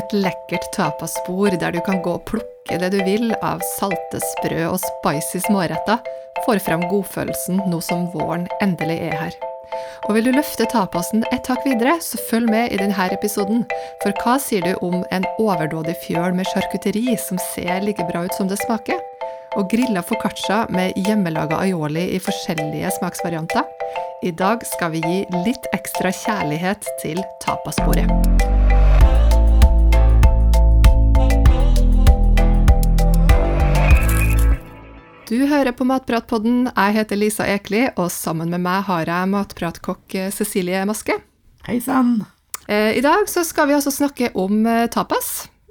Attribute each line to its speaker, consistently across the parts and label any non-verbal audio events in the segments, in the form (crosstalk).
Speaker 1: Et lekkert tapasbord der du kan gå og plukke det du vil av salte, sprø og spicy småretter, får fram godfølelsen nå som våren endelig er her. Og vil du løfte tapasen et hakk videre, så følg med i denne episoden. For hva sier du om en overdådig fjøl med charkuteri som ser like bra ut som det smaker? Og grilla foccaccia med hjemmelaga aioli i forskjellige smaksvarianter? I dag skal vi gi litt ekstra kjærlighet til tapasbordet. Du hører på Matpratpodden. Jeg heter Lisa Ekeli, og sammen med meg har jeg matpratkokk Cecilie Maske.
Speaker 2: Hei sann!
Speaker 1: Eh, I dag så skal vi altså snakke om eh, tapas.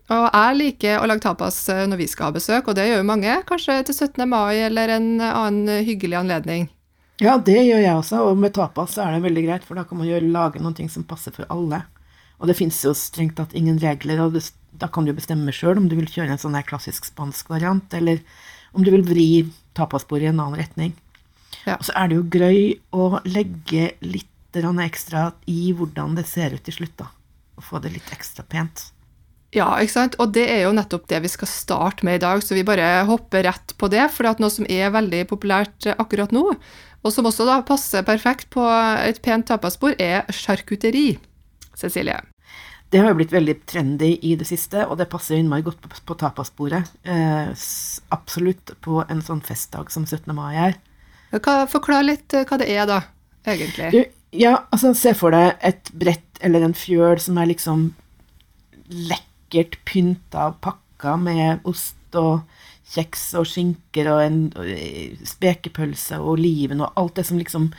Speaker 1: Og jeg liker å lage tapas eh, når vi skal ha besøk, og det gjør jo mange. Kanskje til 17. mai eller en annen hyggelig anledning.
Speaker 2: Ja, det gjør jeg også, og med tapas er det veldig greit, for da kan man jo lage ting som passer for alle. Og det fins jo strengt tatt ingen regler, og da kan du bestemme sjøl om du vil kjøre en sånn her klassisk spansk variant, eller om du vil vri tapasbordet i en annen retning.
Speaker 1: Ja.
Speaker 2: Og så er det jo gøy å legge litt ekstra i hvordan det ser ut til slutt, da. Og få det litt ekstra pent.
Speaker 1: Ja, ikke sant? og det er jo nettopp det vi skal starte med i dag, så vi bare hopper rett på det. For noe som er veldig populært akkurat nå, og som også da passer perfekt på et pent tapasbord, er charkuteri. Cecilie.
Speaker 2: Det har jo blitt veldig trendy i det siste, og det passer innmari godt på, på tapasbordet. Eh, absolutt på en sånn festdag som 17. mai er.
Speaker 1: Forklar litt hva det er, da, egentlig.
Speaker 2: Du, ja, altså se for deg et brett eller en fjøl som er liksom lekkert pynta og pakka med ost og kjeks og skinker og en og spekepølse og oliven og alt det som liksom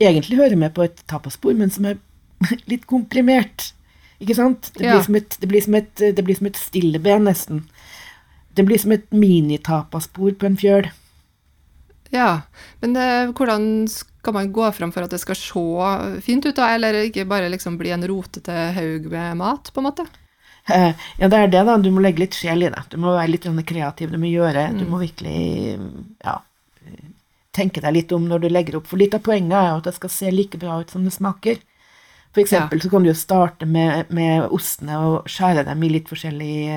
Speaker 2: egentlig hører med på et tapasbord, men som er (laughs) litt komprimert. Ikke sant? Det blir,
Speaker 1: Ja.
Speaker 2: som, et, det blir, som, et, det blir som et stilleben, nesten. Det blir som et minitapaspor på en fjøl.
Speaker 1: Ja, men det, hvordan skal man gå fram for at det skal se fint ut, da? Eller ikke bare liksom bli en rotete haug med mat, på en måte?
Speaker 2: Eh, Ja, det er det, da. Du må legge litt sjel i det. Du må være litt kreativ. Du må gjøre Du må virkelig ja, tenke deg litt om når du legger opp. For litt av poenget er jo at det skal se like bra ut som det smaker. For eksempel så kan du jo starte med, med ostene og skjære dem i litt forskjellige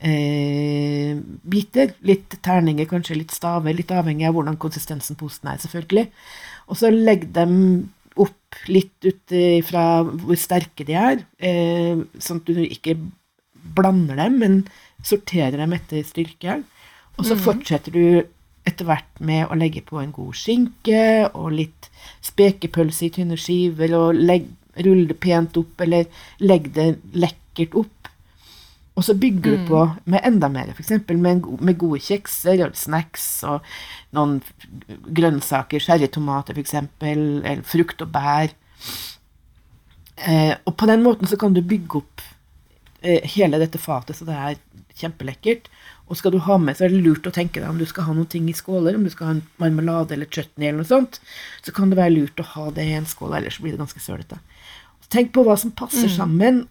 Speaker 2: eh, biter. Litt terninger, kanskje litt staver, litt avhengig av hvordan konsistensen på osten er, selvfølgelig. Og så legg dem opp litt ut fra hvor sterke de er, eh, sånn at du ikke blander dem, men sorterer dem etter styrke. Og så fortsetter du etter hvert med å legge på en god skinke og litt spekepølse i tynne skiver, og legg, rulle det pent opp, eller legg det lekkert opp. Og så bygger du på med enda mer, f.eks. Med, med gode kjekser og snacks og noen grønnsaker, sherrytomater f.eks., eller frukt og bær. Eh, og på den måten så kan du bygge opp eh, hele dette fatet så det er kjempelekkert. Og skal du ha med, så er det lurt å tenke deg om du skal ha noen ting i skåler, om du skal ha en marmelade eller chutney eller noe sånt, så kan det være lurt å ha det i en skål, ellers blir det ganske sølete. Tenk på hva som passer sammen.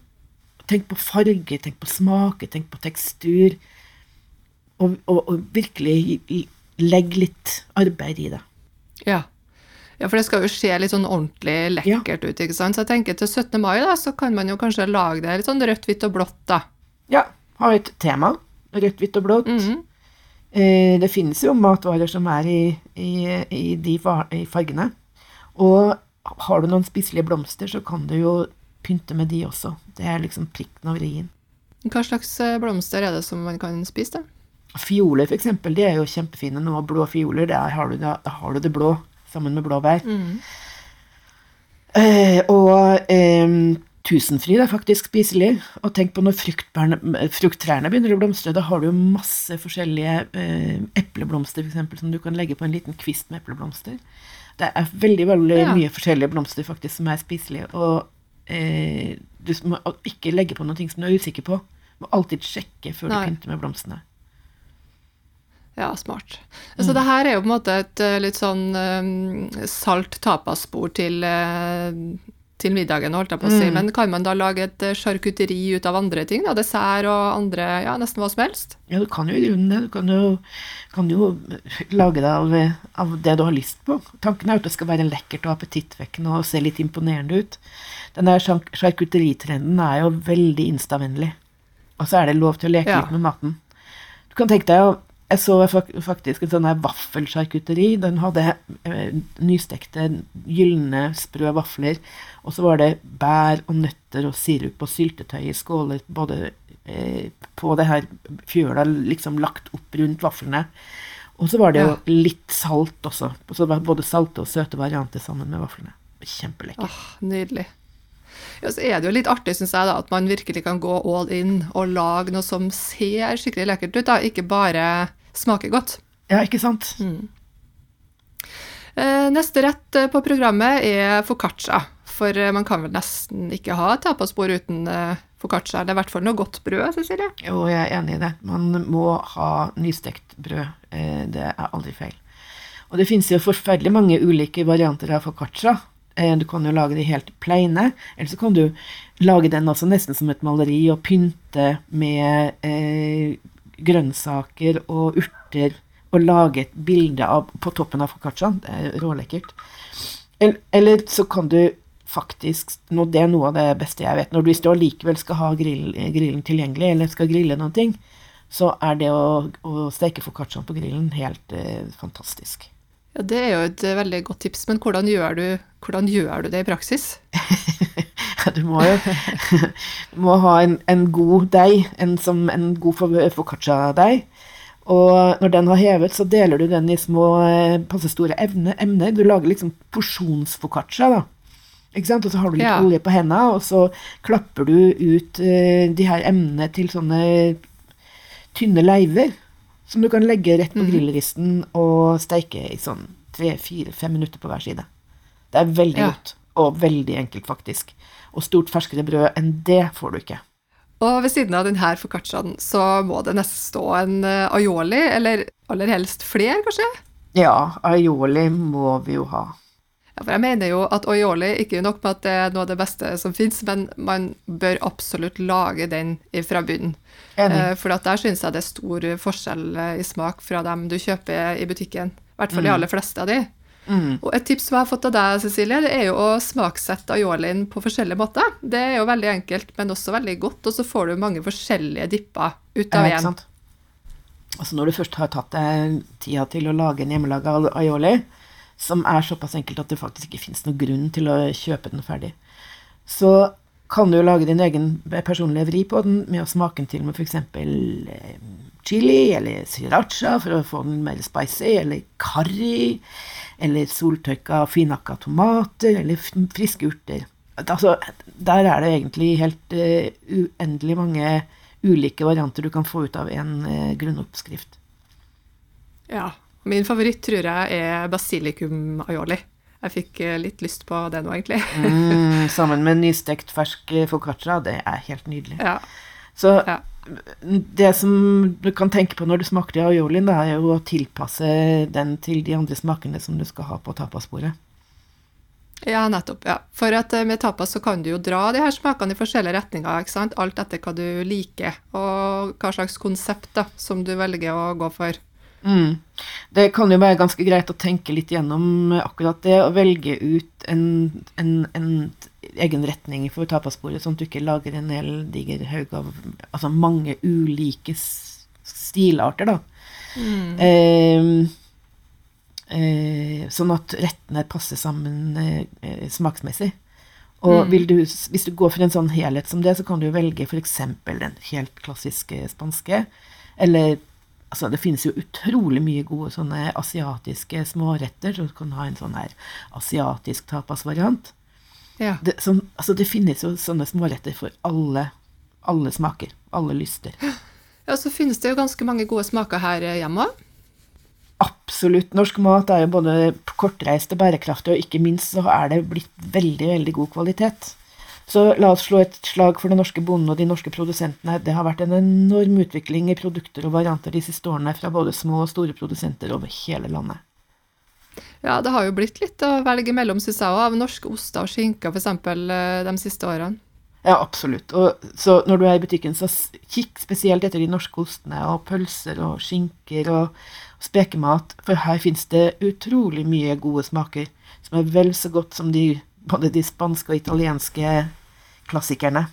Speaker 2: Tenk på farge, tenk på smake, tenk på tekstur. Og, og, og virkelig legg litt arbeid i det.
Speaker 1: Ja. ja, for det skal jo se litt sånn ordentlig lekkert ut, ikke sant? Så jeg tenker til 17. mai, da, så kan man jo kanskje lage det litt sånn rødt, hvitt og blått, da.
Speaker 2: Ja, ha et tema. Rødt, hvitt og blått.
Speaker 1: Mhm.
Speaker 2: Eh, det finnes jo matvarer som er i, i, i de fargene. Og har du noen spiselige blomster, så kan du jo pynte med de også. Det er liksom prikken over i-en.
Speaker 1: Hva slags eh, blomster er det som man kan spise, da?
Speaker 2: Fioler, eksempel, de er jo kjempefine nå. Blå fioler, der har du, da har du det blå sammen med blåbær. Eh, og eh, tusenfryd er faktisk spiselig. Og tenk på når frukttrærne begynner å blomstre. Da har du jo masse forskjellige eh, epleblomster for eksempel, som du kan legge på en liten kvist med epleblomster. Det er veldig veldig
Speaker 1: Ja.
Speaker 2: mye forskjellige blomster faktisk som er spiselige. Og eh, du må ikke legge på noe som du er usikker på. Du må alltid sjekke før
Speaker 1: Nei.
Speaker 2: du pynter med blomstene.
Speaker 1: Ja, smart. Så det her er jo på en måte et eh, litt sånn um, salt tapasspor til, eh, til middagen, holdt jeg på å si. Men kan man da lage et eh, ut av andre ting? da? Dessert og andre, ja, nesten hva som helst?
Speaker 2: Ja, du kan jo i grunnen det. Du kan jo, kan jo lage det av, av det du har lyst på. Tanken er jo at det skal være lekkert og appetittvekkende og se litt imponerende ut. Den der chark- er jo veldig instavennlig. Og så er det lov til å leke
Speaker 1: Ja.
Speaker 2: litt med maten. Du kan tenke deg Jeg så faktisk en sånn vaffelsjarkuteri. Den hadde eh, nystekte, gylne, sprø vafler. Og så var det bær og nøtter og sirup og syltetøy i skåler både eh, på det her fjøla liksom lagt opp rundt vaflene. Og så var det jo litt salt også. Så det var både salte og søte varianter sammen med vaflene. Kjempelekkert.
Speaker 1: Åh, nydelig. Ja, så er det jo litt artig, syns jeg, da, at man virkelig kan gå all in og lage noe som ser skikkelig lekkert ut, da, ikke bare smaker godt.
Speaker 2: Ja, ikke sant?
Speaker 1: Mm. Neste rett eh, på programmet er foccaccia. For eh, man kan vel nesten ikke ha tapasbord uten eh, foccaccia. Det er i hvert fall noe godt brød, Cecilie.
Speaker 2: Jo, jeg er enig i det. Man må ha nystekt brød. Eh, Det er aldri feil. Og det finnes jo forferdelig mange ulike varianter av foccaccia. Eh, Du kan jo lage de helt pleine, eller så kan du lage den altså nesten som et maleri og pynte med eh, grønnsaker og urter og lage et bilde av, på toppen av foccacciaen. Det er rålekkert. Eller, eller så kan du faktisk nå, Det er noe av det beste jeg vet. Når du, hvis du allikevel skal ha grill, grillen tilgjengelig, eller skal grille noen ting, så er det å, å steke foccacciaen på grillen helt eh, fantastisk.
Speaker 1: Ja, Det er jo et eh, veldig godt tips, men hvordan gjør du, hvordan gjør du det i praksis? (laughs)
Speaker 2: Du må jo (laughs) må ha en, en god deig, en, som, en god fo- foccaccia-deig. Og når den har hevet, så deler du den i små, eh, passe store evne, emner. Du lager liksom porsjonsfoccaccia, da. Ikke sant? Og så har du litt
Speaker 1: Ja.
Speaker 2: olje på hendene, og så klapper du ut uh, de her emnene til sånne tynne leiver. Som du kan legge rett på grillristen og steike i sånn tre-fire-fem minutter på hver side. Det er veldig
Speaker 1: Ja.
Speaker 2: godt, og veldig enkelt, faktisk. Og stort ferskere brød enn det får du ikke.
Speaker 1: Og ved siden av denne foccacciaen så må det nesten stå en eh, aioli, eller aller helst flere, kanskje?
Speaker 2: Ja, aioli må vi jo ha.
Speaker 1: Ja, for jeg mener jo at aioli ikke er nok med at det er noe av det beste som fins, men man bør absolutt lage den fra bunnen. Eh, For der syns jeg det er stor forskjell eh, i smak fra dem du kjøper i butikken. I hvert fall de aller fleste av de.
Speaker 2: Mm.
Speaker 1: Og et tips som jeg har fått av deg, Cecilie, det er jo å smaksette aiolien på forskjellige måter. Det er jo veldig enkelt, men også veldig godt, og så får du mange forskjellige dipper ut av én.
Speaker 2: Altså når du først har tatt deg tida til å lage en hjemmelaga aioli, som er såpass enkelt at det faktisk ikke fins noen grunn til å kjøpe den ferdig, så kan du jo lage din egen personlige vri på den med å smake den til med f.eks. Eh, chili eller sriracha for å få den mer spicy, eller curry, eller soltørka finhakka tomater, eller friske urter. Altså, der er det egentlig helt uh, uendelig mange ulike varianter du kan få ut av en uh, grunnoppskrift.
Speaker 1: Ja. Min favoritt tror jeg er basilikum aioli. Jeg fikk eh, litt lyst på det nå, egentlig.
Speaker 2: Mm, (laughs) sammen med nystekt fersk foccaccia, det er helt nydelig.
Speaker 1: Ja.
Speaker 2: Så
Speaker 1: Ja.
Speaker 2: det som du kan tenke på når du smaker aiolien, det er jo å tilpasse den til de andre smakene som du skal ha på tapasbordet.
Speaker 1: Ja, nettopp. ja. For at eh, med tapas så kan du jo dra de her smakene i forskjellige retninger, ikke sant? alt etter hva du liker, og hva slags konsept da, som du velger å gå for.
Speaker 2: Mm. Det kan jo være ganske greit å tenke litt gjennom akkurat det, og velge ut en, en, en egen retning for tapasbordet, sånn at du ikke lager en hel diger haug av altså mange ulike stilarter, da. Eh, eh, sånn at rettene passer sammen eh, eh, smaksmessig. Og vil du, hvis du går for en sånn helhet som det, så kan du velge f.eks. den helt klassiske spanske. Eller altså det finnes jo utrolig mye gode sånne asiatiske småretter, du kan ha en sånn her asiatisk tapasvariant.
Speaker 1: Ja.
Speaker 2: Det, sånn, altså det finnes jo sånne småretter for alle, alle smaker, alle lyster.
Speaker 1: ja, så finnes det jo ganske mange gode smaker her eh, hjemme òg.
Speaker 2: Absolutt. Norsk mat er jo både kortreist og bærekraftig, og ikke minst så er det blitt veldig, veldig god kvalitet. Så la oss slå et slag for den norske bonden og de norske produsentene. Det har vært en enorm utvikling i produkter og varianter de siste årene fra både små og store produsenter over hele landet.
Speaker 1: Ja, det har jo blitt litt å velge mellom, syns jeg òg, av norske oster og skinker f.eks. de siste årene.
Speaker 2: Ja, absolutt. Og, så når du er i butikken, så kikk spesielt etter de norske ostene og pølser og skinker og spekemat, for her fins det utrolig mye gode smaker som er vel så godt som de, både de spanske og italienske klassikerne.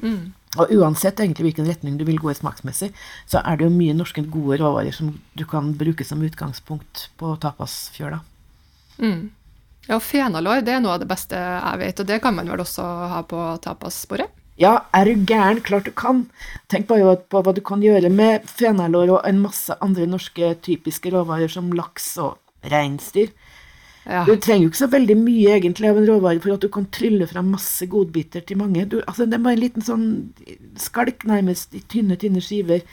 Speaker 1: Mm.
Speaker 2: Og uansett egentlig hvilken retning du vil gå i smaksmessig, så er det jo mye norske gode råvarer som du kan bruke som utgangspunkt på tapasfjøla.
Speaker 1: Mm. Ja, fenalår det er noe av det beste jeg vet, og det kan man vel også ha på tapasbordet?
Speaker 2: Ja, er du gæren? Klart du kan. Tenk bare på hva du kan gjøre med fenalår og en masse andre norske typiske råvarer som laks og reinsdyr.
Speaker 1: Ja.
Speaker 2: Du trenger jo ikke så veldig mye egentlig av en råvare for at du kan trylle fram masse godbiter til mange. Du, altså, det er bare en liten sånn skalk, nærmest, i tynne, tynne skiver.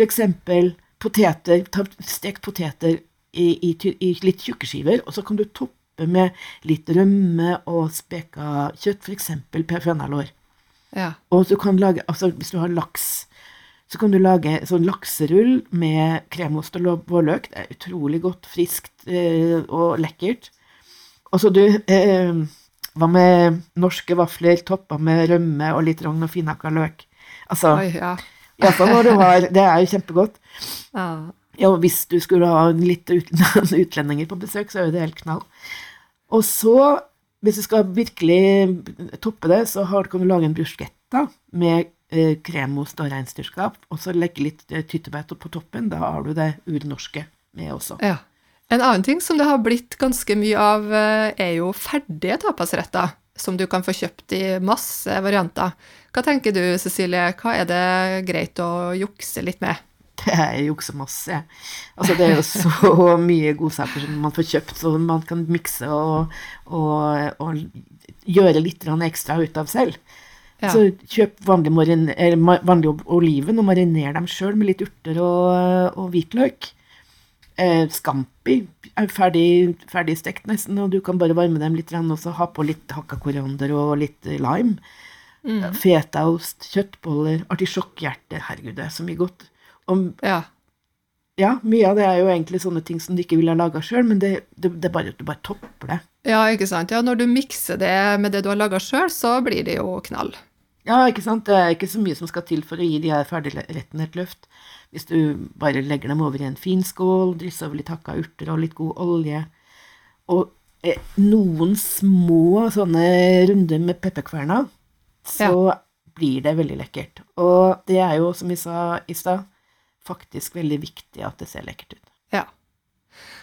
Speaker 2: Eksempel poteter. Ta stekt poteter i, i, i litt tjukke skiver, og så kan du toppe med litt rømme og speka kjøtt, for eksempel fenalår.
Speaker 1: Ja.
Speaker 2: Og så kan du lage, altså hvis du har laks, så kan du lage sånn lakserull med kremost og vårløk. Det er utrolig godt, friskt eh, og lekkert. Og så du eh, Hva med norske vafler toppa med rømme og litt rogn og finhakka løk? Altså,
Speaker 1: Oi, ja.
Speaker 2: iallfall når du har Det er jo kjempegodt. (laughs)
Speaker 1: ja.
Speaker 2: Ja, og hvis du skulle ha litt (laughs) utlendinger på besøk, så er jo det helt knall. Og så, hvis du skal virkelig toppe det, så kan du lage en bruschetta med kremost og reinsdyrskap, og så legge litt eh, tyttebær på toppen. Da har du det urnorske med også.
Speaker 1: Ja. En annen ting som det har blitt ganske mye av, eh, er jo ferdige tapasretter, som du kan få kjøpt i masse varianter. Hva tenker du, Cecilie, hva er det greit å jukse litt med?
Speaker 2: Det er juksemasse. Altså, det er jo så (laughs) mye godsaker som man får kjøpt, så man kan mikse og, og, og gjøre litt ekstra ut av selv.
Speaker 1: Ja.
Speaker 2: Så kjøp vanlig, marin, vanlig oliven og mariner dem sjøl med litt urter og, og hvitløk. Eh, scampi er ferdig, ferdig stekt nesten, og du kan bare varme dem litt og så ha på litt hakka koriander og litt lime. Mm. Fetaost, kjøttboller, artisjokkhjerte. Herregud, det er så mye godt. Og
Speaker 1: Ja.
Speaker 2: ja, mye av det er jo egentlig sånne ting som du ikke ville ha laga sjøl, men det, det, det bare, du bare topper det.
Speaker 1: ja, ikke sant. Ja, når du mikser det med det du har laga sjøl, så blir det jo knall.
Speaker 2: Ja, ikke sant. Det er ikke så mye som skal til for å gi de her ferdigrettene et løft. Hvis du bare legger dem over i en fin skål, drysser over litt hakka urter og litt god olje, og eh, noen små sånne runder med pepperkverna, så blir det veldig lekkert. Og det er jo, som vi sa i stad, faktisk veldig viktig at det ser lekkert ut.
Speaker 1: Ja.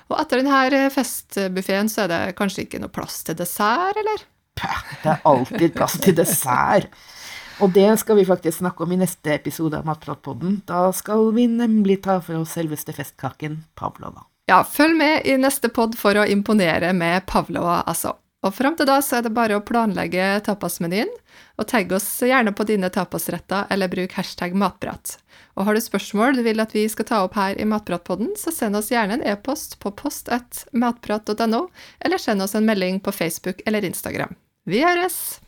Speaker 1: Og etter denne festbuffeen så er det kanskje ikke noe plass til dessert, eller?
Speaker 2: Pæ, det er alltid plass til dessert. (laughs) Og det skal vi faktisk snakke om i neste episode av Matpratpodden. Da skal vi nemlig ta for oss selveste festkaken pavlova.
Speaker 1: Ja, følg med i neste pod for å imponere med pavlova, altså. Og fram til da så er det bare å planlegge tapasmenyen, og tagg oss gjerne på dine tapasretter, eller bruk hashtag matprat. Og har du spørsmål du vil at vi skal ta opp her i Matpratpodden, så send oss gjerne en e-post på post1matprat.no, eller send oss en melding på Facebook eller Instagram. Vi høres!